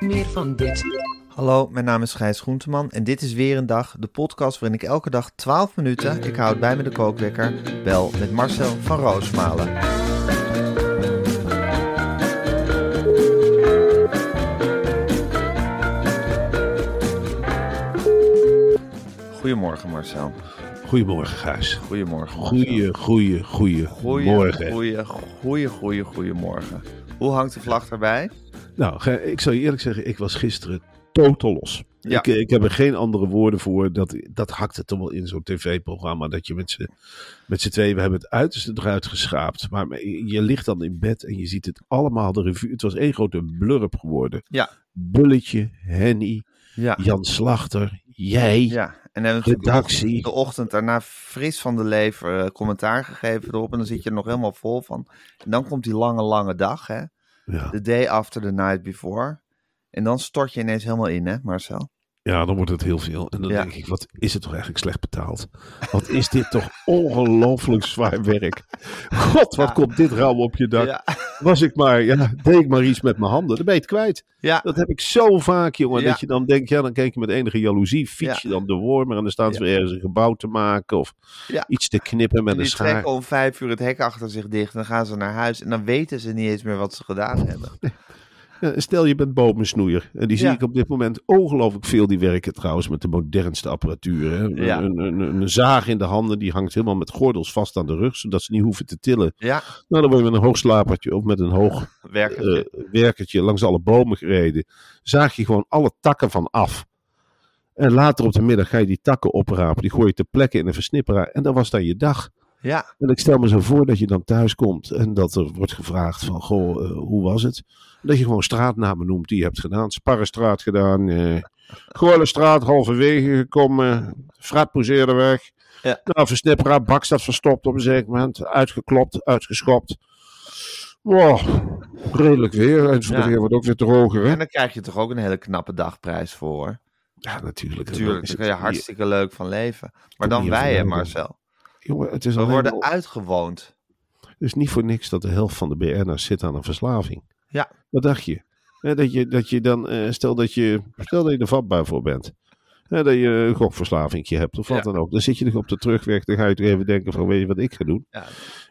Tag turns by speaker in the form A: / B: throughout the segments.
A: Meer van dit.
B: Hallo, mijn naam is Gijs Groenteman en dit is weer een dag, de podcast waarin ik elke dag 12 minuten, ik houd bij me de kookwekker, bel met Marcel van Roosmalen. Goedemorgen Marcel.
C: Goedemorgen, Gijs.
B: Goedemorgen Marcel.
C: Goeie, goeie, goeie,
B: Goeie,
C: morgen.
B: goeie, goeie, goeie, goeiemorgen. Hoe hangt de vlag erbij?
C: Nou, ik zal je eerlijk zeggen, ik was gisteren totaal los.
B: Ja.
C: Ik, ik heb er geen andere woorden voor. Dat, dat hakt het toch wel in zo'n tv-programma. Dat je met z'n, met z'n tweeën, we hebben het uiterste eruit geschraapt. Maar je ligt dan in bed en je ziet het allemaal de revue. Het was één grote blurp geworden.
B: Ja.
C: Bulletje, Henny,
B: Ja.
C: Jan Slachter, jij.
B: Ja, en dan hebben we
C: Redactie.
B: de ochtend daarna fris van de lever eh, commentaar gegeven erop. En dan zit je er nog helemaal vol van. En dan komt die lange, lange dag, hè.
C: Ja.
B: The day after the night before. En dan stort je ineens helemaal in, hè, Marcel?
C: Ja, dan wordt het heel veel. En dan
B: Ja.
C: denk ik, wat is het toch eigenlijk slecht betaald? Wat is dit toch ongelooflijk zwaar werk? God, wat
B: Ja.
C: komt dit rauw op je dak?
B: Ja.
C: Was ik maar, ja, deed ik maar iets met mijn handen, dan ben je het kwijt. Dat heb ik zo vaak, jongen. Dat je dan denkt, ja, dan kijk je met enige jaloezie, fiets je dan de wormer en dan staan ze weer ergens een gebouw te maken of iets te knippen met
B: En
C: een
B: die
C: schaar.
B: trekken om vijf uur het hek achter zich dicht. Dan gaan ze naar huis. En dan weten ze niet eens meer wat ze gedaan hebben.
C: Ja, stel je bent bomensnoeier. En die zie
B: Ja.
C: ik op dit moment ongelooflijk veel. Die werken trouwens met de modernste apparatuur. Hè. Een,
B: Ja.
C: een, een, een zaag in de handen, die hangt helemaal met gordels vast aan de rug. Zodat ze niet hoeven te tillen.
B: Ja,
C: Nou, dan word je met een hoog slapertje of met een hoog eh, werkertje langs alle bomen gereden. Zaag je gewoon alle takken van af. En later op de middag ga je die takken oprapen. Die gooi je ter plekke in een versnipperaar. En dat was dan je dag.
B: Ja,
C: En ik stel me zo voor dat je dan thuis komt en dat er wordt gevraagd van, goh, eh, hoe was het? Dat je gewoon straatnamen noemt die je hebt gedaan. Sparrenstraat gedaan, eh Goorlenstraat halverwege gekomen, Fred poseerde weg.
B: Ja.
C: Nou, Versnipperaar, Bakstad verstopt op een zeker moment, uitgeklopt, uitgeschopt. Wow, redelijk weer. En het
B: Ja.
C: weer wordt ook weer droger, hè?
B: en dan krijg je toch ook een hele knappe dagprijs voor.
C: Ja, natuurlijk.
B: Natuurlijk, daar kun je hartstikke leuk van leven. Maar dan wij, hè, Marcel.
C: Jongen, het is
B: We worden
C: al-
B: uitgewoond.
C: Het is niet voor niks dat de helft van de BN'ers zit aan een verslaving.
B: Ja.
C: Wat dacht je? Dat je, dat je dan, eh, stel, dat je, stel dat je er vatbaar voor bent. Dat je een gokverslaving hebt of wat
B: Ja.
C: dan ook. Dan zit je toch op de terugweg, dan ga je toch even denken van, weet je wat ik ga doen?
B: Ja.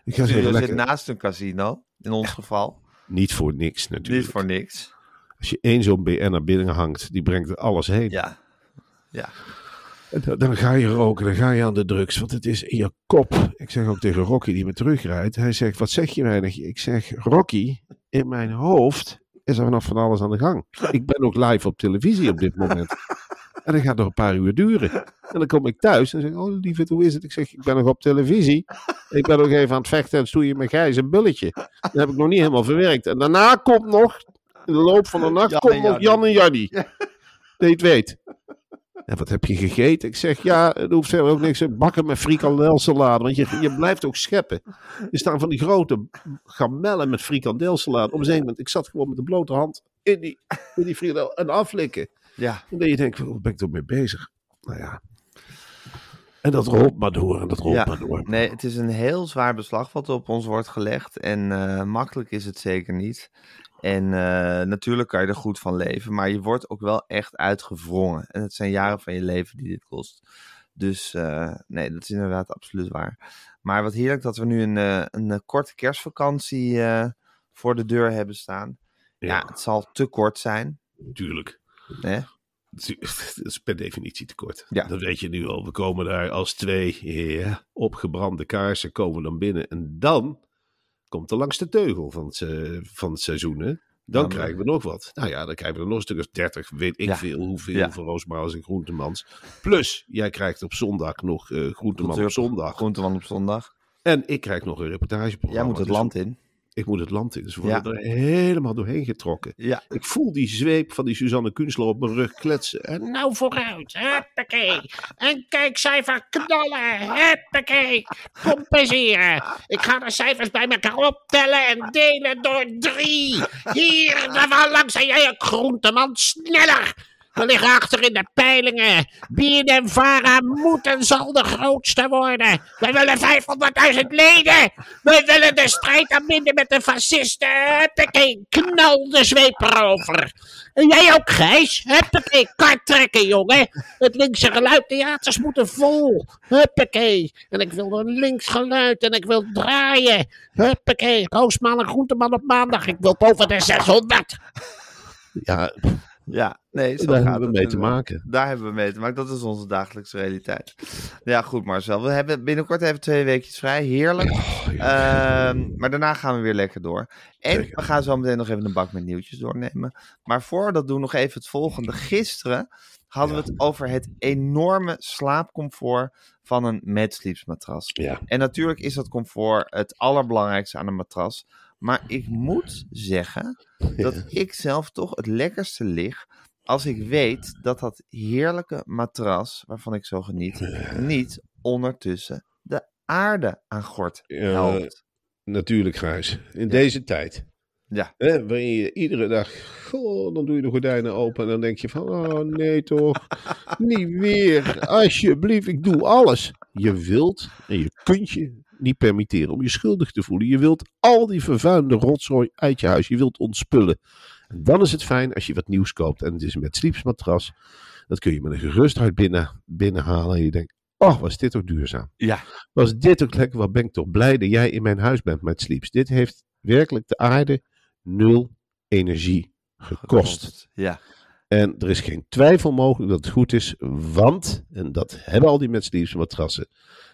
C: Ik ga
B: zit
C: lekker,
B: naast een casino, in ons geval.
C: niet voor niks natuurlijk.
B: Niet voor niks.
C: Als je één zo'n BN'er binnenhangt, die brengt er alles heen.
B: Ja. Ja.
C: Dan, ga je roken, dan ga je aan de drugs, want het is in je kop. Ik zeg ook tegen Rocky die me terugrijdt. Hij zegt, wat zeg je weinig? Ik zeg, Rocky, in mijn hoofd is er vanaf van alles aan de gang. Ik ben ook live op televisie op dit moment. En dat gaat nog een paar uur duren. En dan kom ik thuis en zeg oh lieverd, hoe is het? Ik zeg, ik ben nog op televisie. Ik ben nog even aan het vechten en stoeien met Gijs een bulletje. Dat heb ik nog niet helemaal verwerkt. En daarna komt nog, in de loop van de nacht,
B: Jan
C: komt nog. Jan en Jannie. Dat je het weet. En wat heb je gegeten? Ik zeg, ja, er hoeft verder ook niks. Bakken met frikandelsalade. Want je, je blijft ook scheppen. Er staan van die grote gamellen met frikandelsalade. Op een moment, ik zat gewoon met de blote hand in die, in die frikandel en aflikken.
B: Ja.
C: En dan je denkt, waar ben ik toch mee bezig? Nou ja. En dat rolt maar door en dat rolt
B: Ja.
C: maar door.
B: Nee, het is een heel zwaar beslag wat op ons wordt gelegd. En eh, makkelijk is het zeker niet. En eh, natuurlijk kan je er goed van leven. Maar je wordt ook wel echt uitgewrongen. En het zijn jaren van je leven die dit kost. Dus eh, nee, dat is inderdaad absoluut waar. Maar wat heerlijk dat we nu een, eh, een korte kerstvakantie voor de deur hebben staan. Ja. het zal te kort zijn.
C: tuurlijk.
B: Hè?
C: Het is per definitie te kort.
B: Ja.
C: Dat weet je nu al. We komen daar als twee ja, opgebrande kaarsen komen dan binnen. En dan komt de langste teugel van het, se- van het seizoen. Hè? Dan krijgen we nog wat. Nou ja, dan krijgen we er nog een stuk of 30, weet ik
B: Ja.
C: veel, hoeveel
B: Ja.
C: van Roosmaals en Groentemans. Plus, jij krijgt op zondag nog eh Groenteman op zondag.
B: Groenteman op zondag.
C: En ik krijg nog een reportageprogramma.
B: Jij moet het
C: Dus
B: land in.
C: Ik moet het land in. Dus we worden er helemaal doorheen getrokken.
B: Ja.
C: Ik voel die zweep van die Suzanne Kunstler op mijn rug kletsen. En
D: Nou vooruit, huppakee. En kijkcijfer knallen, huppakee. Compenseren. Ik ga de cijfers bij elkaar optellen en delen door drie. Hier, daar langs zijn jij een groenteman, sneller. We liggen achter in de peilingen. BNM-Vara moet en zal de grootste worden. We willen 500.000 leden. We willen de strijd aanbinden met de fascisten. Huppakee, knal de zweep erover. En jij ook, Gijs? Huppakee, kart trekken, jongen. Het linkse geluidtheaters moeten vol. Huppakee. En ik wil een links geluid en ik wil draaien. Huppakee, Roosman en Groenteman op maandag. Ik wil boven de 600.
C: ja,
B: Ja, nee, zo
C: daar
B: gaat
C: hebben we mee te maken.
B: Daar hebben we mee te maken. Dat is onze dagelijkse realiteit. Ja, goed Marcel. We hebben binnenkort even twee weekjes vrij. Heerlijk. Ehm, maar daarna gaan we weer lekker door. En
C: Zeker.
B: we gaan zo meteen nog even een bak met nieuwtjes doornemen. Maar voor we dat doen, nog even het volgende. Gisteren hadden we het over het enorme slaapcomfort van een MedSleeps matras.
C: Ja.
B: En natuurlijk is dat comfort het allerbelangrijkste aan een matras. Maar ik moet zeggen dat ik zelf toch het lekkerste lig als ik weet dat dat heerlijke matras, waarvan ik zo geniet, niet ondertussen de aarde aan gort helpt.
C: Natuurlijk, Gijs. In deze tijd.
B: Ja.
C: Hè, waarin je iedere dag, goh, dan doe je de gordijnen open en dan denk je van, oh nee toch, niet weer, alsjeblieft, ik doe alles. Je wilt en je kunt je niet permitteren om je schuldig te voelen. Je wilt al die vervuilende rotzooi uit je huis, je wilt ontspullen. En dan is het fijn als je wat nieuws koopt en het is met sleepsmatras. Dat kun je met een gerust hart binnen, binnenhalen en je denkt, oh, was dit ook duurzaam.
B: Ja,
C: Was dit ook lekker? Wat ben ik toch blij dat jij in mijn huis bent met Sleeps. Dit heeft werkelijk de aarde nul energie gekost.
B: Ja,
C: En er is geen twijfel mogelijk dat het goed is, want, en dat hebben al die met Sleeps matrassen,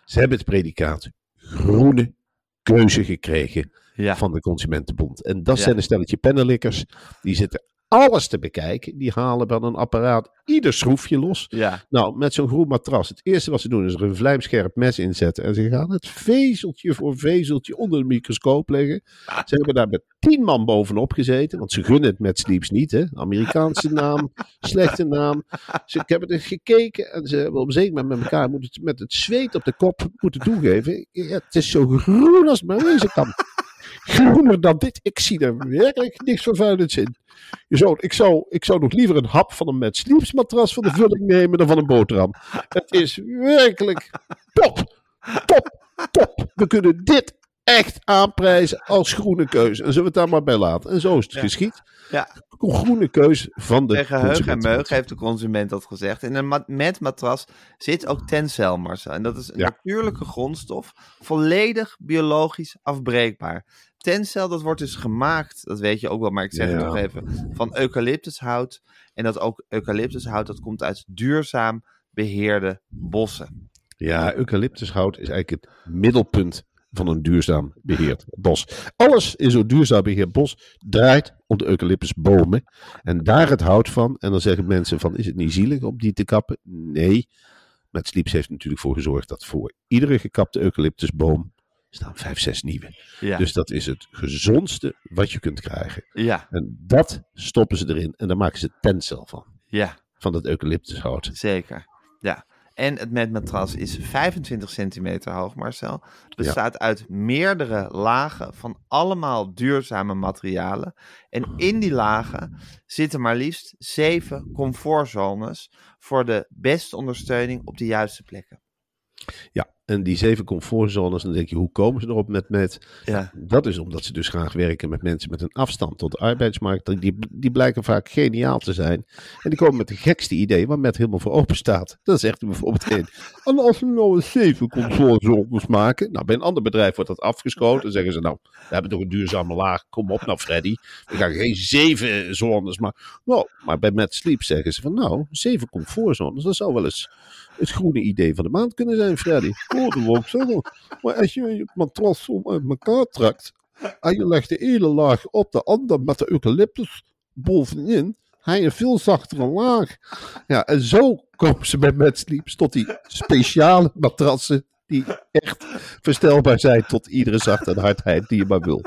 C: ze hebben het predicaat groene keuze gekregen
B: ja.
C: van de Consumentenbond. En dat
B: Ja.
C: zijn een stelletje pennenlikkers, die zitten alles te bekijken. Die halen dan een apparaat ieder schroefje los.
B: ja.
C: Nou, met zo'n groen matras. Het eerste wat ze doen is er een vlijmscherp mes inzetten. En ze gaan het vezeltje voor vezeltje onder de microscoop leggen. Ze hebben daar met tien man bovenop gezeten. Want ze gunnen het met Sleeps niet. Hè? Amerikaanse naam, slechte naam. Ze ik heb het eens gekeken. En ze hebben op een zeker moment met elkaar moeten, met het zweet op de kop moeten toegeven. Ja, het is zo groen als het maar wezen kan. Groener dan dit. Ik zie er werkelijk niks vervuilends in. Je zou, ik, zou, ik zou nog liever een hap van een met Sleeps matras van de vulling nemen dan van een boterham. Het is werkelijk top, top, top. We kunnen dit echt aanprijzen als groene keuze. En zullen we het daar maar bij laten. En zo is het
B: Ja.
C: geschied.
B: Ja.
C: Groene keuze van de
B: Tegen heug en meug heeft de consument dat gezegd. In een met matras zit ook tencel, Marcel. En dat is een
C: Ja.
B: natuurlijke grondstof, volledig biologisch afbreekbaar. Tencel, dat wordt dus gemaakt, dat weet je ook wel, maar ik zeg het
C: Ja.
B: nog even, van eucalyptushout. En dat ook eucalyptushout, dat komt uit duurzaam beheerde bossen.
C: Ja, eucalyptushout is eigenlijk het middelpunt van een duurzaam beheerd bos. Alles in zo'n duurzaam beheerd bos draait om de eucalyptusbomen. En daar het hout van. En dan zeggen mensen van, is het niet zielig om die te kappen? Nee. Met Sleeps heeft natuurlijk voor gezorgd dat voor iedere gekapte eucalyptusboom staan vijf, zes nieuwe.
B: Ja,
C: Dus dat is het gezondste wat je kunt krijgen.
B: ja,
C: En dat stoppen ze erin en daar maken ze tencel van.
B: ja.
C: Van dat eucalyptushout.
B: Zeker, ja. En het metmatras is 25 centimeter hoog, Marcel. Bestaat uit meerdere lagen van allemaal duurzame materialen. En in die lagen zitten maar liefst zeven comfortzones voor de beste ondersteuning op de juiste plekken.
C: Ja, en die zeven comfortzones, dan denk je, hoe komen ze erop met met?
B: Ja,
C: Dat is omdat ze dus graag werken met mensen met een afstand tot de arbeidsmarkt. Die, die blijken vaak geniaal te zijn. En die komen met de gekste ideeën waar met helemaal voor open staat. Dan zegt hij bijvoorbeeld één. En als we nou zeven comfortzones maken. Nou, bij een ander bedrijf wordt dat afgeschoten. Dan zeggen ze nou, we hebben toch een duurzame laag. Kom op nou Freddy. We gaan geen zeven zones maken. Nou, maar bij Met Sleep zeggen ze van nou, zeven comfortzones. Dat zou wel eens het groene idee van de maand kunnen zijn, Freddy. Maar als je je matras zo uit elkaar trekt en je legt de ene laag op de andere met de eucalyptus bovenin, hij een veel zachtere laag. Ja, en zo komen ze bij Mad Sleeps tot die speciale matrassen die echt verstelbaar zijn tot iedere zachte hardheid die je maar wil.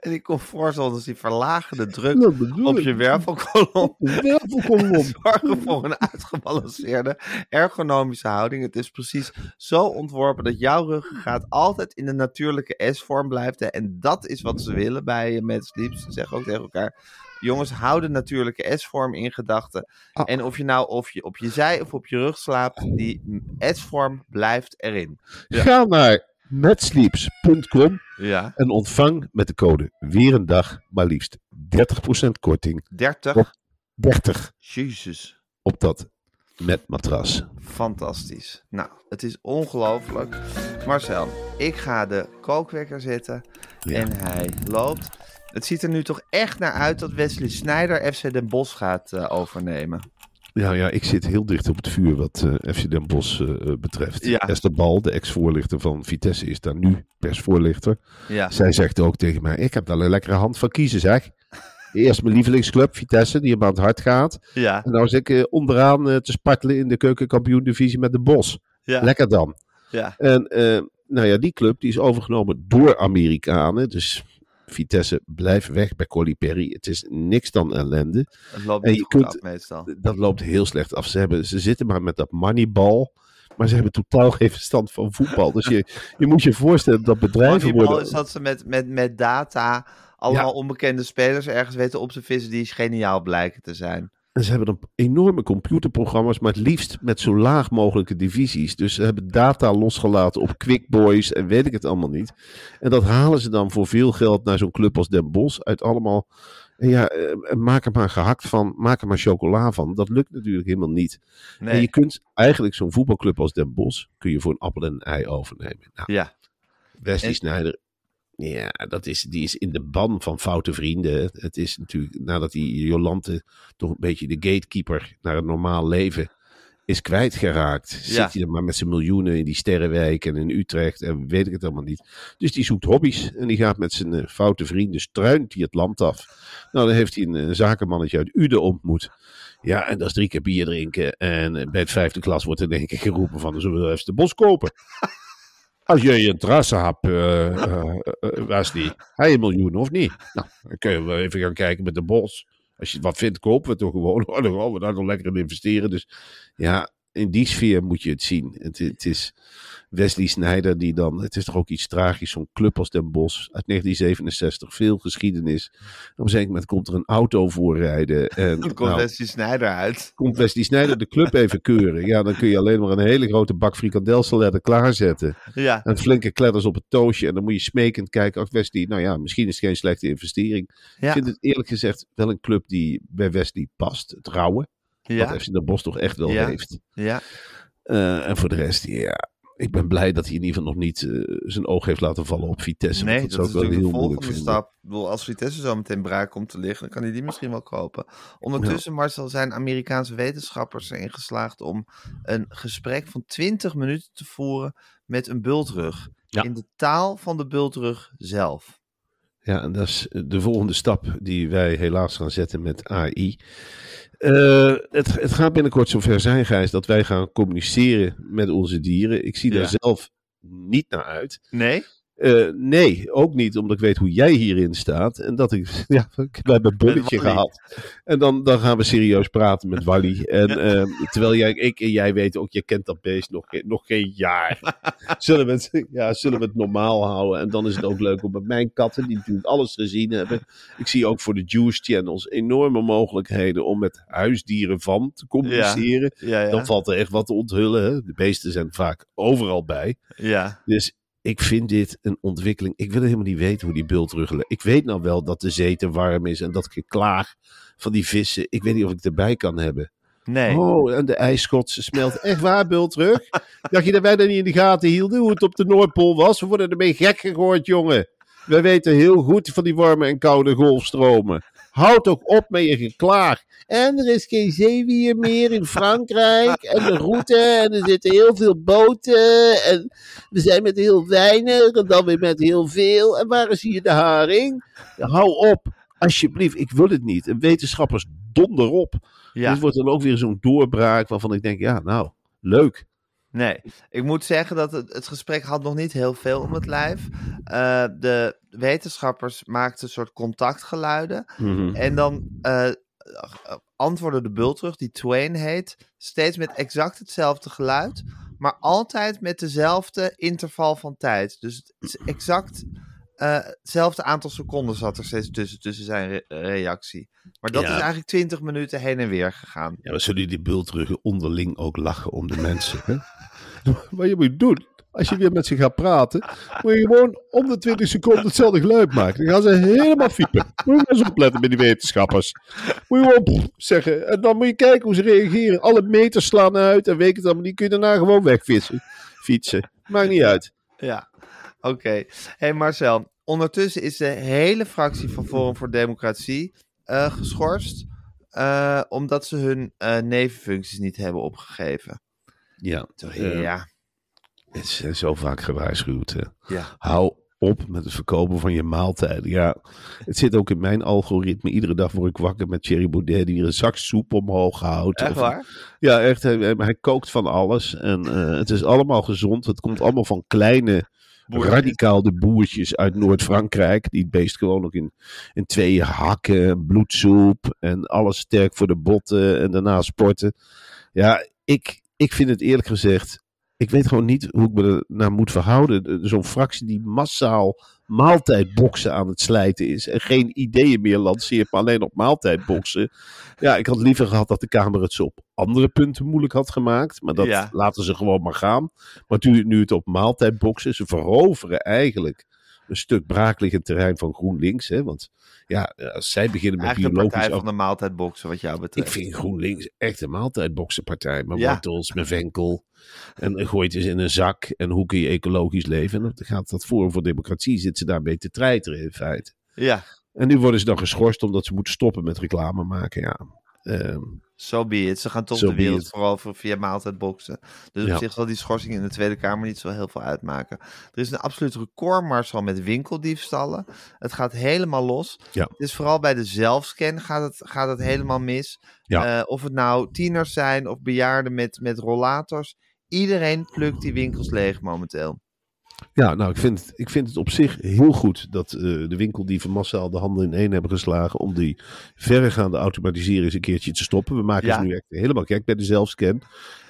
B: En die comfortzones die verlagen de druk op je wervelkolom.
C: Wervelkolom.
B: Zorgen voor een uitgebalanceerde ergonomische houding. Het is precies zo ontworpen dat jouw ruggengraat altijd in de natuurlijke S-vorm blijft. En dat is wat ze willen bij eh, Mad Sleep. Ze zeggen ook tegen elkaar... Jongens, hou de natuurlijke S-vorm in gedachten.
C: Ah.
B: En of je nou of je op je zij of op je rug slaapt, die S-vorm blijft erin. Ja.
C: Ga naar matsleeps.com
B: Ja,
C: en ontvang met de code weer een dag maar liefst 30% korting.
B: 30.
C: Op. 30
B: Jezus.
C: op dat met matras.
B: Fantastisch. Nou, het is ongelooflijk. Marcel, ik ga de kookwekker zetten
C: Ja.
B: en hij loopt. Het ziet er nu toch echt naar uit dat Wesley Sneijder FC Den Bosch gaat eh, overnemen.
C: Ja, ja, ik zit heel dicht op het vuur wat eh, FC Den Bosch eh, eh, betreft.
B: Ja.
C: Esther Bal, de ex-voorlichter van Vitesse, is daar nu persvoorlichter.
B: Ja,
C: Zij zegt ook tegen mij, ik heb wel een lekkere hand van kiezen zeg. Eerst mijn lievelingsclub, Vitesse, die hem aan het hart gaat.
B: ja,
C: En nou zit ik onderaan te spartelen in de keukenkampioen-divisie met de Bos.
B: ja.
C: Lekker dan.
B: ja.
C: En nou ja, die club die is overgenomen door Amerikanen. Dus Vitesse blijft weg bij Colli Perry. Het is niks dan ellende.
B: Het loopt
C: En
B: niet
C: je
B: goed
C: kunt-
B: af meestal.
C: Dat loopt heel slecht af. Ze, hebben, ze zitten maar met dat moneyball. Maar ze hebben totaal geen verstand van voetbal. Dus je, je moet je voorstellen dat bedrijven
B: Moneyball
C: worden...
B: is dat ze met, met, met data allemaal onbekende spelers ergens weten op te vissen die geniaal blijken te zijn.
C: En ze hebben dan enorme computerprogramma's, maar het liefst met zo laag mogelijke divisies. Dus ze hebben data losgelaten op QuickBoys en weet ik het allemaal niet. En dat halen ze dan voor veel geld naar zo'n club als Den Bosch. Uit allemaal, en ja, eh, maak er maar gehakt van, maak er maar chocola van. Dat lukt natuurlijk helemaal niet. En je
B: Nee,
C: kunt eigenlijk zo'n voetbalclub als Den Bosch, kun je voor een appel en een ei overnemen. Nou,
B: ja.
C: Wesley
B: En-
C: Sneijder, ja, dat is, die is in de ban van foute vrienden. Het is natuurlijk, nadat die Jolante toch een beetje de gatekeeper naar een normaal leven is kwijtgeraakt.
B: Ja.
C: Zit hij maar met zijn miljoenen in die sterrenwijk en in Utrecht en weet ik het allemaal niet. Dus die zoekt hobby's en die gaat met zijn eh, foute vrienden, struint hij het land af. Nou, dan heeft hij een, zakenmannetje uit Uden ontmoet. Ja, en dat is drie keer bier drinken. En eh, bij het vijfde klas wordt er denk ik geroepen van, zullen we even de bos kopen? Als je interesse hebt, eh eh, eh, Wesley, heb je een miljoen of niet? Nou, dan kun je wel even gaan kijken met de bos. Als je wat vindt, kopen we toch gewoon. Dan gaan we daar nog lekker in investeren. Dus ja, in die sfeer moet je het zien. Het, het is Wesley Sneijder die dan... Het is toch ook iets tragisch, zo'n club als Den Bosch uit 1967. Veel geschiedenis. Op een zeker moment komt er een auto voorrijden. En,
B: Dan komt
C: nou,
B: Wesley Sneijder uit.
C: komt Wesley Sneijder de club even keuren. Ja, dan kun je alleen maar een hele grote bak frikandelsaletten klaarzetten.
B: Ja,
C: En flinke kletters op het toosje. En dan moet je smekend kijken. Ach, Wesley, nou ja, misschien is het geen slechte investering. Ik
B: ja,
C: vind het eerlijk gezegd wel een club die bij Wesley past. Het rauwe.
B: Ja,
C: Wat FC Den Bosch toch echt wel
B: Ja.
C: heeft.
B: ja.
C: Eh, en voor de rest, ja. Ik ben blij dat hij in ieder geval nog niet eh, zijn oog heeft laten vallen op Vitesse.
B: Nee, dat
C: dat
B: is natuurlijk de
C: heel moeilijk
B: volgende stap. Ik bedoel, als Vitesse zo meteen braak komt te liggen, dan kan hij die misschien wel kopen. Ondertussen, Marcel, zijn Amerikaanse wetenschappers erin geslaagd om een gesprek van 20 minuten te voeren met een bultrug.
C: Ja.
B: In de taal van de bultrug zelf.
C: Ja, en dat is de volgende stap die wij helaas gaan zetten met AI. Eh, het, het gaat binnenkort zover zijn, Gijs, dat wij gaan communiceren met onze dieren. Ik zie
B: Ja.
C: daar zelf niet naar uit.
B: Nee?
C: Eh, nee, ook niet, omdat ik weet hoe jij hierin staat. En dat ik, ja, we hebben een bulletje gehad. En dan, dan gaan we serieus praten met Wally. En eh, terwijl jij, ik en jij weten ook, je kent dat beest nog, geen- nog geen jaar. zullen, we het, ja, zullen we het normaal houden? En dan is het ook leuk om met mijn katten, die natuurlijk alles gezien hebben. Ik zie ook voor de Juice Channels enorme mogelijkheden om met huisdieren van te communiceren.
B: Ja, ja.
C: Dan valt er echt wat te onthullen. Hè? De beesten zijn vaak overal bij.
B: ja.
C: Dus ik vind dit een ontwikkeling. Ik wil helemaal niet weten hoe die bultruggen. Ik weet nou wel dat de zee te warm is en dat geklaag van die vissen. Ik weet niet of ik het erbij kan hebben.
B: Nee.
C: Oh, en de ijskotsen smelt. Echt waar, bultrug? Dacht je dat wij dat niet in de gaten hielden hoe het op de Noordpool was? We worden ermee gek gegooid, jongen. Wij weten heel goed van die warme en koude golfstromen. Houd toch op met je geklaag. En er is geen zeewier meer in Frankrijk. En de route. En er zitten heel veel boten. En we zijn met heel weinig. En dan weer met heel veel. En waar is hier de haring? Hou op. Alsjeblieft, ik wil het niet. En wetenschappers donder op.
B: Ja.
C: Dit wordt dan ook weer zo'n doorbraak waarvan ik denk, ja, nou, leuk.
B: Nee, ik moet zeggen dat het, het gesprek had nog niet heel veel om het lijf. Eh, de wetenschappers maakten een soort contactgeluiden.
C: Mhm.
B: En dan eh, antwoordde de bult terug, die Twain heet, steeds met exact hetzelfde geluid, maar altijd met dezelfde interval van tijd. Dus het is exact eh, hetzelfde aantal seconden zat er steeds tussen, tussen zijn re- reactie. Maar dat
C: Ja.
B: is eigenlijk 20 minuten heen en weer gegaan.
C: Ja, maar zullen die bultruggen onderling ook lachen om de mensen? Hè? Wat je moet doen, als je weer met ze gaat praten, moet je gewoon om de 20 seconden hetzelfde geluid maken. Dan gaan ze helemaal fiepen. Moet je eens opletten met die wetenschappers. Moet je gewoon zeggen. En dan moet je kijken hoe ze reageren. Alle meters slaan uit en weet ik het allemaal niet. Kun je daarna gewoon wegfietsen. Fietsen. Maakt niet uit.
B: Ja, oké. hey Marcel, ondertussen is de hele fractie van Forum voor Democratie eh, geschorst. eh, omdat ze hun eh, nevenfuncties niet hebben opgegeven.
C: Ja,
B: ja,
C: het is zo vaak gewaarschuwd. Hè.
B: ja.
C: Hou op met het verkopen van je maaltijden. Ja, het zit ook in mijn algoritme. Iedere dag word ik wakker met Thierry Baudet die een zak soep omhoog houdt.
B: Echt
C: Of-
B: waar?
C: Ja, echt. Hij, hij- kookt van alles. En het is allemaal gezond. Het komt allemaal van kleine, Radicaal de boertjes uit Noord-Frankrijk. Die beest gewoon nog in, in tweeën hakken. Bloedsoep. En alles sterk voor de botten. En daarna sporten. Ja, ik, ik vind het eerlijk gezegd. Ik weet gewoon niet hoe ik me er naar moet verhouden. De- Zo'n fractie die massaal maaltijdboksen aan het slijten is. En geen ideeën meer lanceert, maar alleen op maaltijdboksen. Ja, ik had liever gehad dat de Kamer het zo op andere punten moeilijk had gemaakt. Maar dat
B: Ja.
C: laten ze gewoon maar gaan. Maar nu, nu het op maaltijdboksen, ze veroveren eigenlijk een stuk braakliggend terrein van GroenLinks. Hè? Want ja, als zij beginnen met
B: Eigenlijk de
C: biologisch
B: partij van de maaltijdboksen wat jou betreft.
C: ik vind GroenLinks echt een maaltijdboksenpartij. Met
B: Ja.
C: wortels, met venkel. En gooit het in een zak. En hoe kun je ecologisch leven? En dan gaat dat Forum voor Democratie, zit ze daarmee te treiteren in feite.
B: Ja,
C: En nu worden ze dan geschorst omdat ze moeten stoppen met reclame maken. Ja, Ehm,
B: so be it. Ze gaan toch
C: So
B: de wereld
C: it.
B: veroveren via maaltijdboksen. Dus
C: Ja.
B: op zich zal die schorsing in de Tweede Kamer niet zo heel veel uitmaken. Er is een absoluut recordmars met winkeldiefstallen. Het gaat helemaal los.
C: Ja.
B: Het is vooral bij de zelfscan gaat het, gaat het helemaal mis.
C: Ja.
B: Eh, of het nou tieners zijn of bejaarden met, met rollators. Iedereen plukt die winkels leeg momenteel.
C: Ja, nou, ik vind, het- ik vind het op zich heel goed dat eh, de winkeldieven massaal de handen in één hebben geslagen om die verregaande automatisering eens een keertje te stoppen. We maken
B: Ja.
C: nu echt helemaal gek bij de zelfscan.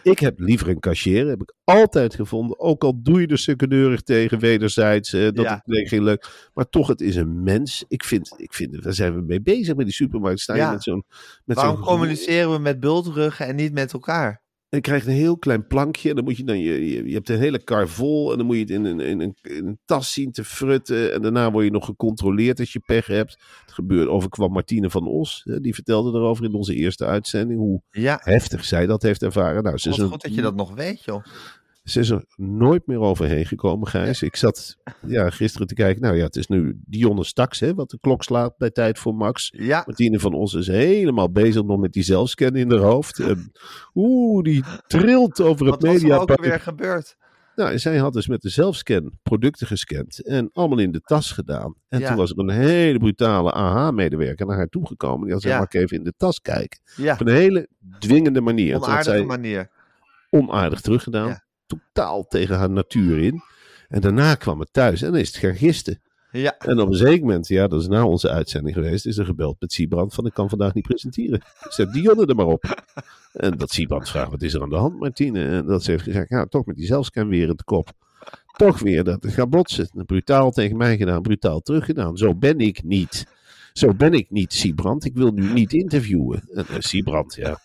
C: Ik heb liever een cashier, heb ik altijd gevonden. Ook al doe je er secundeurig tegen, wederzijds, eh, dat
B: Ja.
C: het nee, geen leuk. Maar toch, het is een mens. Ik vind, ik vind daar zijn we mee bezig met die supermarkt. Sta je
B: Ja.
C: met zo'n... Met
B: Waarom
C: zo'n
B: communiceren we met bultruggen en niet met elkaar?
C: En je krijgt een heel klein plankje. En dan moet je dan, je, je, je hebt een hele kar vol. En dan moet je het in een, in, een, in een tas zien te frutten. En daarna word je nog gecontroleerd als je pech hebt. Het gebeurde, overkwam Martine van Os. hè, Die vertelde erover in onze eerste uitzending. Hoe
B: Ja,
C: heftig zij dat heeft ervaren. Nou, ze is,
B: goed dat je dat nog weet, joh.
C: Ze is er nooit meer overheen gekomen, Gijs. Ik zat ja, gisteren te kijken. Nou ja, het is nu Dionne Staks, hè, wat de klok slaat bij Tijd voor Max.
B: Ja,
C: Martine van Os is helemaal bezig nog met die zelfscan in haar hoofd. En, Oeh, die trilt over het
B: wat was er ook weer gebeurd?
C: Nou, zij had dus met de zelfscan producten gescand en allemaal in de tas gedaan. En
B: Ja.
C: toen was er een hele brutale AH-medewerker naar haar toegekomen. Die had gezegd,
B: Ja.
C: mag even in de tas kijken?
B: Ja,
C: Op een hele dwingende manier.
B: Onaardige
C: zij
B: manier.
C: onaardig teruggedaan. Totaal tegen haar natuur in. En daarna kwam het thuis en dan is het gaan gisten.
B: Ja,
C: En op een zeker moment, ja, dat is na onze uitzending geweest, is er gebeld met Siebrand van ik kan vandaag niet presenteren. Zet Dionne er maar op. En dat Siebrand vraagt, wat is er aan de hand Martine? En dat ze heeft gezegd, ja, toch met die zelfscan weer in de kop. Toch weer dat het gaat botsen. Brutaal tegen mij gedaan, brutaal teruggedaan. Zo ben ik niet. Zo ben ik niet, Siebrand. Ik wil nu niet interviewen. En uh, Siebrand, ja.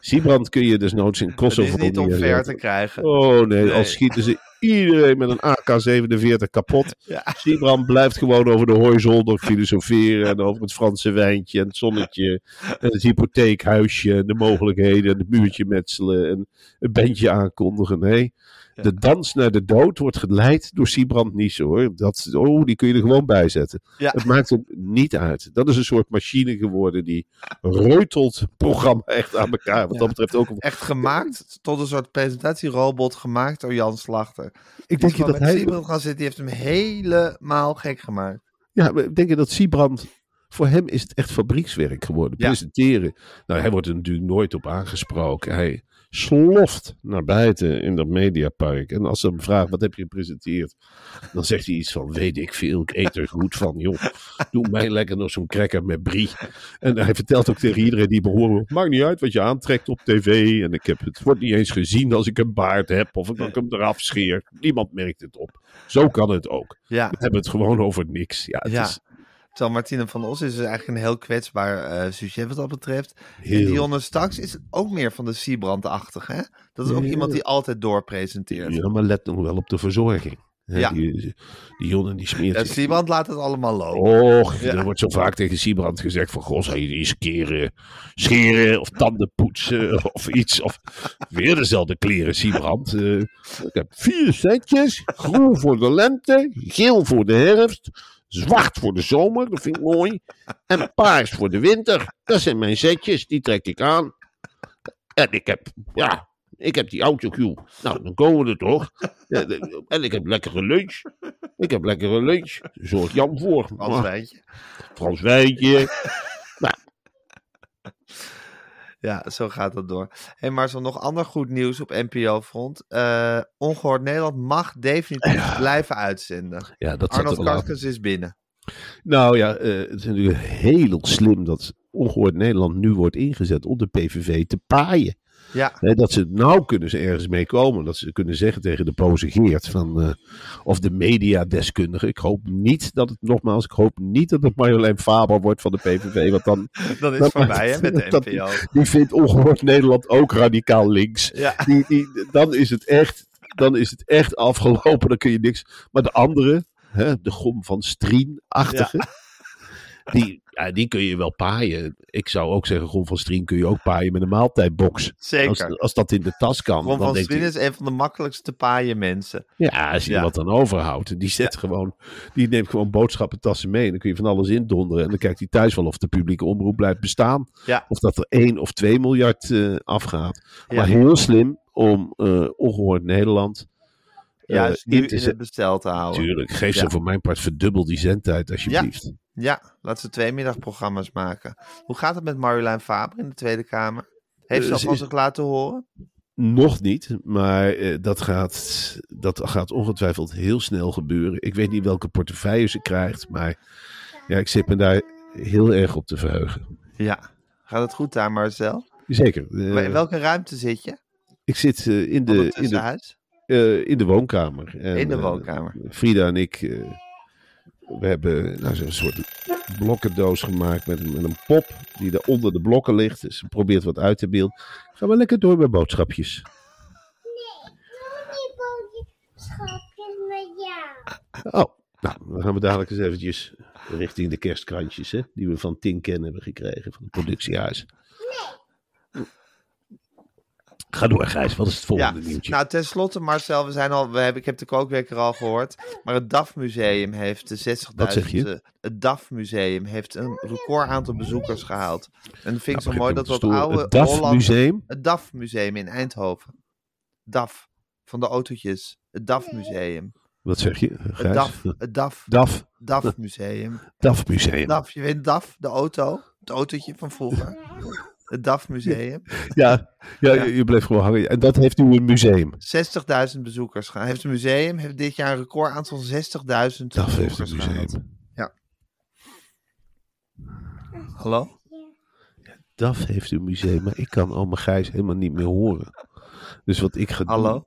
C: Siebrand kun je dus noods in Kosovo
B: is niet
C: neerzetten.
B: te krijgen.
C: Oh nee,
B: Nee.
C: al schieten ze iedereen met een AK-47 kapot.
B: Ja.
C: Siebrand blijft gewoon over de horizon nog filosoferen. En over het Franse wijntje en het zonnetje. En het hypotheekhuisje en de mogelijkheden. En het muurtje metselen. En een bandje aankondigen. Nee. De dans naar de dood wordt geleid door Siebrand Niesen hoor. Dat, oh, die kun je er gewoon bij zetten.
B: Ja.
C: Het maakt hem niet uit. Dat is een soort machine geworden die reutelt het programma echt aan elkaar. Wat
B: Ja.
C: dat betreft ook
B: Echt gemaakt tot een soort presentatierobot gemaakt door Jan Slachter.
C: Ik denk je dat
B: met
C: hij.
B: Siebrand gaan zitten, die heeft hem helemaal gek gemaakt.
C: Ja, maar denk je dat Siebrand. Voor hem is het echt fabriekswerk geworden.
B: Ja.
C: Presenteren. Nou, hij wordt er natuurlijk nooit op aangesproken. Hij sloft naar buiten in dat mediapark. En als ze hem vragen, wat heb je gepresenteerd? Dan zegt hij iets van, weet ik veel, ik eet er goed van, joh. Doe mij lekker nog zo'n cracker met brie. En hij vertelt ook tegen iedereen die behoort, maakt niet uit wat je aantrekt op tv. En ik heb het wordt niet eens gezien als ik een baard heb of ik hem eraf scheer. Niemand merkt het op. Zo kan het ook.
B: Ja,
C: We hebben het gewoon over niks. Ja, het
B: ja.
C: is
B: Terwijl Martine van Os is dus eigenlijk een heel kwetsbaar eh sujet wat dat betreft. En
C: heel...
B: Dionne Staks is ook meer van de Siebrand-achtig, hè? Dat is ook
C: Ja.
B: iemand die altijd doorpresenteert.
C: Ja, maar let nog wel op de verzorging.
B: Ja.
C: Die, die jongen die smeert
B: Ja, Siebrand laat het allemaal lopen.
C: Och,
B: Ja.
C: er wordt zo vaak tegen Siebrand gezegd van... Goh, zou je eens keren, scheren of tanden poetsen of iets. Of weer dezelfde kleren, Siebrand. Eh, ik heb vier setjes. Groen voor de lente, geel voor de herfst, zwart voor de zomer, dat vind ik mooi. En paars voor de winter. Dat zijn mijn setjes, die trek ik aan. En ik heb, ja, ik heb die autocue. Nou, dan komen we er toch. En ik heb lekkere lunch. Ik heb lekkere lunch. Zorg Jan voor. Maar-
B: wijntje.
C: Frans Wijntje.
B: Ja, zo gaat dat door. Hey Marcel, nog ander goed nieuws op NPO-front. Eh Ongehoord Nederland mag definitief blijven uitzenden.
C: Ja, dat
B: Arnold
C: er.
B: Karskens is binnen.
C: Nou ja, eh, het is natuurlijk heel slim dat Ongehoord Nederland nu wordt ingezet om de PVV te paaien.
B: Ja,
C: Hè, dat ze nou kunnen ze ergens mee komen. Dat ze kunnen zeggen tegen de boze Geert van, eh, of de mediadeskundige. Ik hoop niet dat het, nogmaals, ik hoop niet dat het Marjolein Faber wordt van de PVV. Want dan,
B: dan is
C: Dat-
B: het voorbij hè, met de
C: dat-
B: NPO.
C: die vindt Ongehoord Nederland ook radicaal links.
B: Ja,
C: Die, die, dan, is het echt, dan is het echt afgelopen. Dan kun je niks. Maar de andere, hè, de gom van Strien-achtige. Die, ja, die kun je wel paaien. Ik zou ook zeggen, gom van Strien kun je ook paaien met een maaltijdbox.
B: Zeker.
C: als dat in de tas kan.
B: Ron van Strien is een van de makkelijkste paaien mensen.
C: ja, als je
B: Ja.
C: wat dan overhoudt. Die, zet gewoon, die neemt gewoon boodschappentassen mee. En dan kun je van alles indonderen. En dan kijkt hij thuis wel of de publieke omroep blijft bestaan.
B: Ja.
C: Of dat er 1 of 2 miljard eh, afgaat.
B: Ja.
C: Maar heel slim om eh, ongehoord Nederland eh,
B: Juist nu
C: in
B: het bestel te houden.
C: Tuurlijk, geef
B: Ja.
C: ze voor mijn part verdubbel die zendtijd alsjeblieft.
B: Ja, laat ze twee middagprogramma's maken. Hoe gaat het met Marjolein Faber in de Tweede Kamer? Heeft ze
C: Eh,
B: al van zich laten horen?
C: Nog niet, maar eh, dat, gaat, dat gaat ongetwijfeld heel snel gebeuren. Ik weet niet welke portefeuille ze krijgt, maar ja, ik zit me daar heel erg op te verheugen.
B: Ja. Gaat het goed daar, Marcel?
C: Zeker. eh,
B: Maar in welke ruimte zit je?
C: ik zit in, de, in, de, eh, in de woonkamer. En,
B: In de woonkamer.
C: Frida en ik, we hebben nou, zo'n soort blokkendoos gemaakt met, een- met een pop die er onder de blokken ligt. Dus ze probeert wat uit te beelden. Gaan we lekker door met boodschapjes.
E: boodschapjes met jou.
C: Oh, nou, dan gaan we dadelijk eens eventjes richting de kerstkrantjes, hè, die we van Tinken hebben gekregen, van het productiehuis. Ga door, Gijs. Wat is het
B: Ja,
C: volgende nieuwtje?
B: nou tenslotte Marcel, we zijn al, we hebben, ik heb de kookwekker al gehoord, maar het DAF Museum heeft de 60.000,
C: Wat zeg je?
B: eh, het DAF Museum heeft een record aantal bezoekers gehaald. En dat vind ik
C: Nou,
B: zo mooi dat dat
C: storen.
B: oude
C: Het DAF
B: Holland-
C: Museum.
B: het DAF Museum in Eindhoven. DAF, van de autootjes. Het DAF Museum.
C: Wat zeg je,
B: Het
C: Gijs?
B: DAF, het DAF,
C: DAF.
B: DAF Museum.
C: DAF Museum.
B: DAF, je weet DAF, de auto, het autootje van vroeger. Het DAF Museum.
C: Ja, ja,
B: Ja.
C: Je, bleef gewoon hangen. En dat heeft nu een museum.
B: 60.000 bezoekers gaan. Heeft het museum heeft dit jaar een record aantal 60.000
C: DAF heeft
B: bezoekers
C: een museum.
B: gehaald. Hallo?
C: DAF heeft een museum, maar ik kan oma Gijs helemaal niet meer horen. Dus wat ik ga
B: Hallo?
C: doen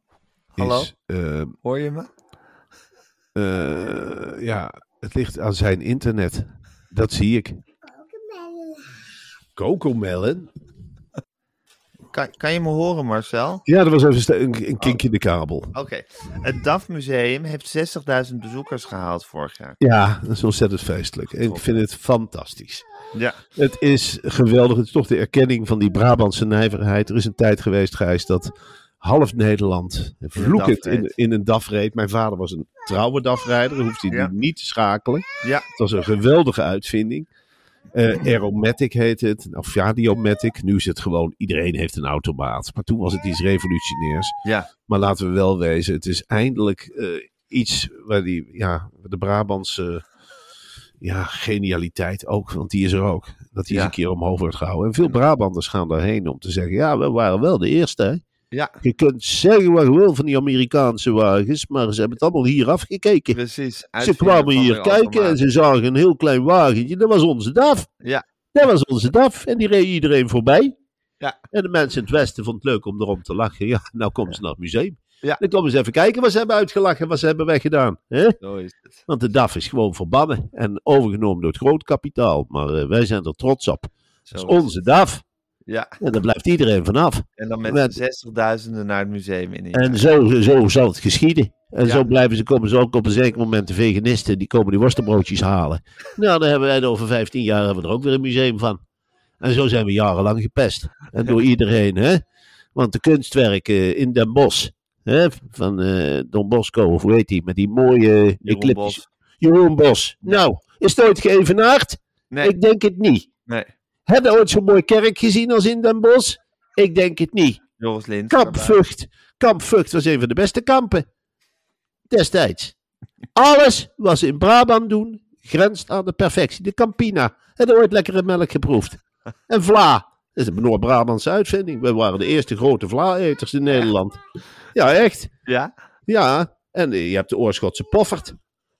B: Hallo?
C: is... eh,
B: Hoor je me?
C: eh, ja, het ligt aan zijn internet. Dat zie ik. Cocomelon?
B: Kan, kan je me horen, Marcel?
C: Ja, dat was even een, een kink in de kabel.
B: Oké. Het DAF Museum heeft 60.000 bezoekers gehaald vorig jaar.
C: Ja, dat is ontzettend feestelijk. En ik vind het fantastisch.
B: Ja.
C: Het is geweldig. Het is toch de erkenning van die Brabantse nijverheid. Er is een tijd geweest, Gijs, dat half Nederland vloekend in, in een DAF reed. Mijn vader was een trouwe DAF-rijder. Hoeft hij
B: Ja.
C: niet te schakelen.
B: Ja.
C: Het was een geweldige uitvinding. Eh Aeromatic heet het. Of Radiomatic. Nu is het gewoon, iedereen heeft een automaat. Maar toen was het iets revolutionairs.
B: Ja.
C: Maar laten we wel wezen, het is eindelijk eh, iets waar die, ja, de Brabantse ja, genialiteit ook, want die is er ook. Dat die
B: Ja.
C: eens een keer omhoog wordt gehouden. En veel Brabanders gaan daarheen om te zeggen, ja, we waren wel de eerste. Hè?
B: Ja,
C: Je kunt zeggen wat je wil van die Amerikaanse wagens, maar ze hebben het allemaal hier afgekeken.
B: precies.
C: Ze kwamen hier kijken en ze zagen een heel klein wagentje. Dat was onze DAF.
B: Ja.
C: Dat was onze DAF. En die reed iedereen voorbij.
B: Ja.
C: En de mensen in het Westen vonden het leuk om erom te lachen. Ja, nou komen ze naar het museum.
B: Ja.
C: Dan komen ze even kijken wat ze hebben uitgelachen en wat ze hebben weggedaan. Hè?
B: Zo is het.
C: Want de DAF is gewoon verbannen en overgenomen door het groot kapitaal. Maar eh, wij zijn er trots op.
B: Zo
C: Dat
B: is
C: onze DAF.
B: Ja,
C: En daar blijft iedereen vanaf.
B: en dan met
C: Met-
B: zestigduizenden naar het museum in.
C: En zo, zo zal het geschieden. En
B: Ja.
C: zo blijven ze, komen ze ook op een zeker moment de veganisten, die komen die worstenbroodjes halen. Nou, dan hebben wij er over 15 jaar hebben we er ook weer een museum van. En zo zijn we jarenlang gepest. En door iedereen, hè. Want de kunstwerken in Den Bosch, hè, van eh, Don Bosco, of hoe heet die, met die mooie.
B: Bos.
C: Jeroen Bos. Nou, is het ooit geëvenaard?
B: Nee,
C: Ik denk het niet.
B: nee.
C: Heb je ooit zo'n mooi kerk gezien als in Den Bosch? Ik denk het niet.
B: Joris Lins.
C: Kamp
B: daarbij.
C: Vught. Kamp Vught was een van de beste kampen. Destijds. Alles wat ze in Brabant doen, grenst aan de perfectie. De Campina. Heb je ooit lekkere melk geproefd? En vla. Dat is een Noord-Brabantse uitvinding. We waren de eerste grote vla-eters in Nederland. Ja, echt.
B: Ja?
C: Ja. En je hebt de Oorschotse poffert.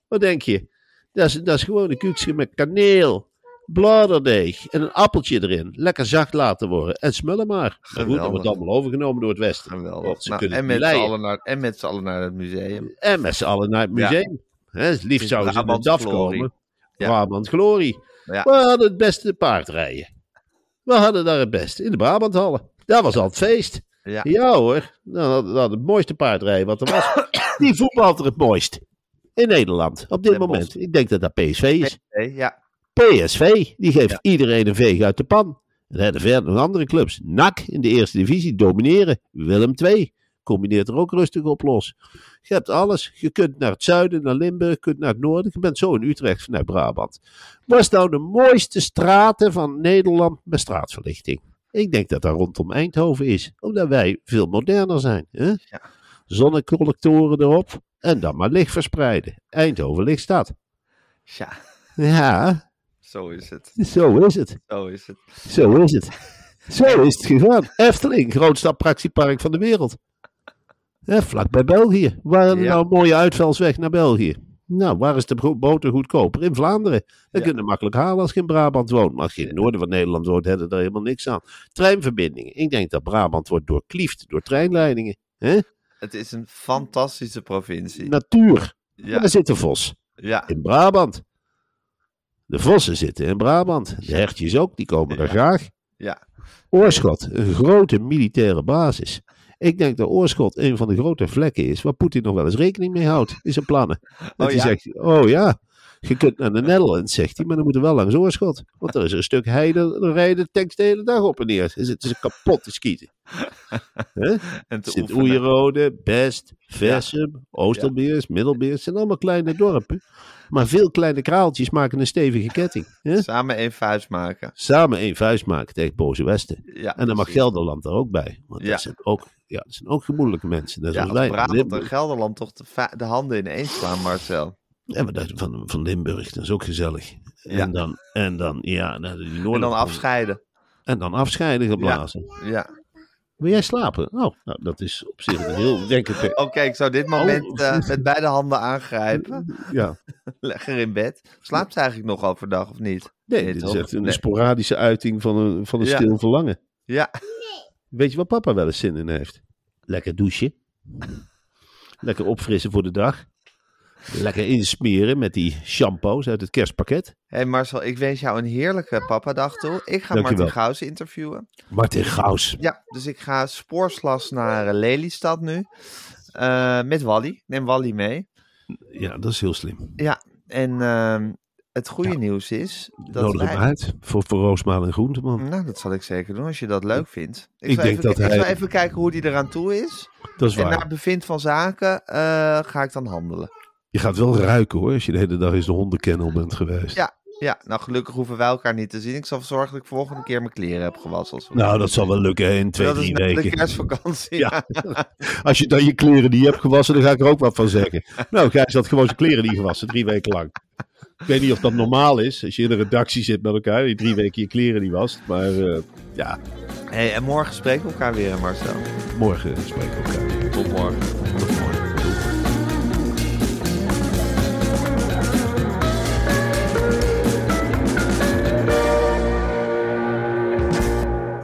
C: Wat denk je? Dat is, dat is gewoon een kuksje met kaneel, bladerdeeg en een appeltje erin. Lekker zacht laten worden. En smullen maar. Maar goed, dat wordt allemaal overgenomen door het Westen.
B: Geweldig. Nou, en, met allen naar, en met z'n allen naar het museum.
C: En met z'n allen naar het
B: Ja.
C: museum. Hè, het liefst zouden ze
B: Brabantse
C: DAF komen.
B: Ja.
C: Brabant Glorie.
B: Ja.
C: We hadden het beste paardrijden. We hadden daar het beste. In de Brabanthallen. Dat was al het feest.
B: Ja.
C: Ja hoor. We hadden het mooiste paardrijden wat er was. Die voetbalt er het mooist. In Nederland. Op dit
B: Den
C: moment. Ik denk dat dat PSV is.
B: Nee, ja.
C: PSV. Die geeft
B: Ja.
C: iedereen een veeg uit de pan. En hebben verder nog andere clubs. NAC in de eerste divisie domineren. Willem II combineert er ook rustig op los. Je hebt alles. Je kunt naar het zuiden, naar Limburg, kunt naar het noorden. Je bent zo in Utrecht vanuit Brabant. Wat is nou de mooiste straten van Nederland met straatverlichting? Ik denk dat dat rondom Eindhoven is. Omdat wij veel moderner zijn. Hè?
B: Ja.
C: Zonnecollectoren erop. En dan maar licht verspreiden. Eindhoven lichtstad.
B: Tja,
C: Ja,
B: zo is het.
C: zo is het.
B: Zo is het.
C: Zo is het. Zo is het gegaan. Efteling, grootste attractiepark van de wereld. Ja, vlak bij België. Waar
B: Ja.
C: nou een mooie uitvalsweg naar België? Nou, waar is de boter goedkoper? In Vlaanderen. Dat
B: Ja.
C: kun je makkelijk halen als je in Brabant woont. Maar als je in het noorden van Nederland woont, heb je daar helemaal niks aan. Treinverbindingen. Ik denk dat Brabant wordt doorkliefd door treinleidingen. Hè?
B: Het is een fantastische provincie.
C: Natuur.
B: Ja,
C: Waar zit de vos?
B: ja.
C: In Brabant. De vossen zitten in Brabant. De hertjes ook, die komen er graag.
B: ja.
C: Oorschot, een grote militaire basis. Ik denk dat Oorschot een van de grote vlekken is waar Poetin nog wel eens rekening mee houdt in zijn plannen. Dat
B: Oh
C: hij
B: ja?
C: zegt, oh ja, je kunt naar de Netherlands, zegt hij, maar dan moet er wel langs Oorschot. Want er is een stuk heide, dan rijden de tanks de hele dag op en neer. Dan zitten ze kapot te schieten. Hè?
B: En te
C: Sint
B: oefenen.
C: Oejerode, Best, Versum, Oosterbeers, Middelbeers. Het zijn allemaal kleine dorpen. Maar veel kleine kraaltjes maken een stevige ketting. Hè?
B: Samen één vuist maken.
C: Samen één vuist maken tegen boze Westen.
B: Ja,
C: En dan mag. Gelderland er ook bij. Want
B: Ja.
C: dat, zijn ook, ja, dat zijn ook gemoedelijke mensen. Net
B: Ja, als
C: wij.
B: Brabant en. Gelderland toch de, de handen ineens slaan, Marcel.
C: Dat van, van Limburg, dat is ook gezellig.
B: Ja.
C: En dan, en dan, ja, die
B: En dan afscheiden.
C: En dan afscheiden geblazen.
B: Ja.
C: Wil jij slapen? Oh, nou, dat is op zich een heel, denk ik,
B: Oké, ik zou dit moment
C: Oh.
B: eh, met beide handen aangrijpen.
C: ja.
B: Lekker in bed. Slaapt ze eigenlijk nog overdag of niet?
C: Nee,
B: Nee,
C: dit is echt een
B: Nee.
C: sporadische uiting van een, van een
B: Ja.
C: stil verlangen.
B: Ja.
C: Weet je wat papa wel eens zin in heeft? Lekker douchen. Lekker opfrissen voor de dag. Lekker insmeren met die shampoos uit het kerstpakket.
B: Hé Marcel, ik wens jou een heerlijke papadag toe. Ik ga
C: Dankjewel.
B: Martin Gauws interviewen.
C: Martin Gaus.
B: Ja, dus ik ga spoorslas naar eh, Lelystad nu. Eh, met Wally. Neem Wally mee.
C: Ja, dat is heel slim.
B: Ja, en ehm, het goede nieuws is... Dat
C: Nodig hem
B: wij-
C: uit voor, voor Roosmaal en Groenteman.
B: Nou, dat zal ik zeker doen als je dat leuk vindt. Ik,
C: Ik
B: zal
C: denk
B: even,
C: dat
B: ik
C: hij-
B: zal even kijken hoe die eraan toe is.
C: Dat is
B: En
C: waar.
B: naar bevind van zaken eh, ga ik dan handelen.
C: Je gaat wel ruiken hoor, als je de hele dag eens de hondenkennel bent geweest.
B: Ja, ja, nou gelukkig hoeven wij elkaar niet te zien. Ik zal zorgen dat ik volgende keer mijn kleren heb gewassen. Als
C: Nou, dat zal wel lukken hè, in twee,
B: dat is
C: drie
B: na de
C: weken.
B: kerstvakantie.
C: Ja. Als je dan je kleren niet hebt gewassen, dan ga ik er ook wat van zeggen. Nou, Gijs had gewoon zijn kleren niet gewassen, drie weken lang. Ik weet niet of dat normaal is, als je in een redactie zit met elkaar, die drie weken je kleren niet wast. Maar eh, ja,
B: Hey, en morgen spreken we elkaar weer, Marcel.
C: Morgen spreken we elkaar weer.
B: Tot morgen.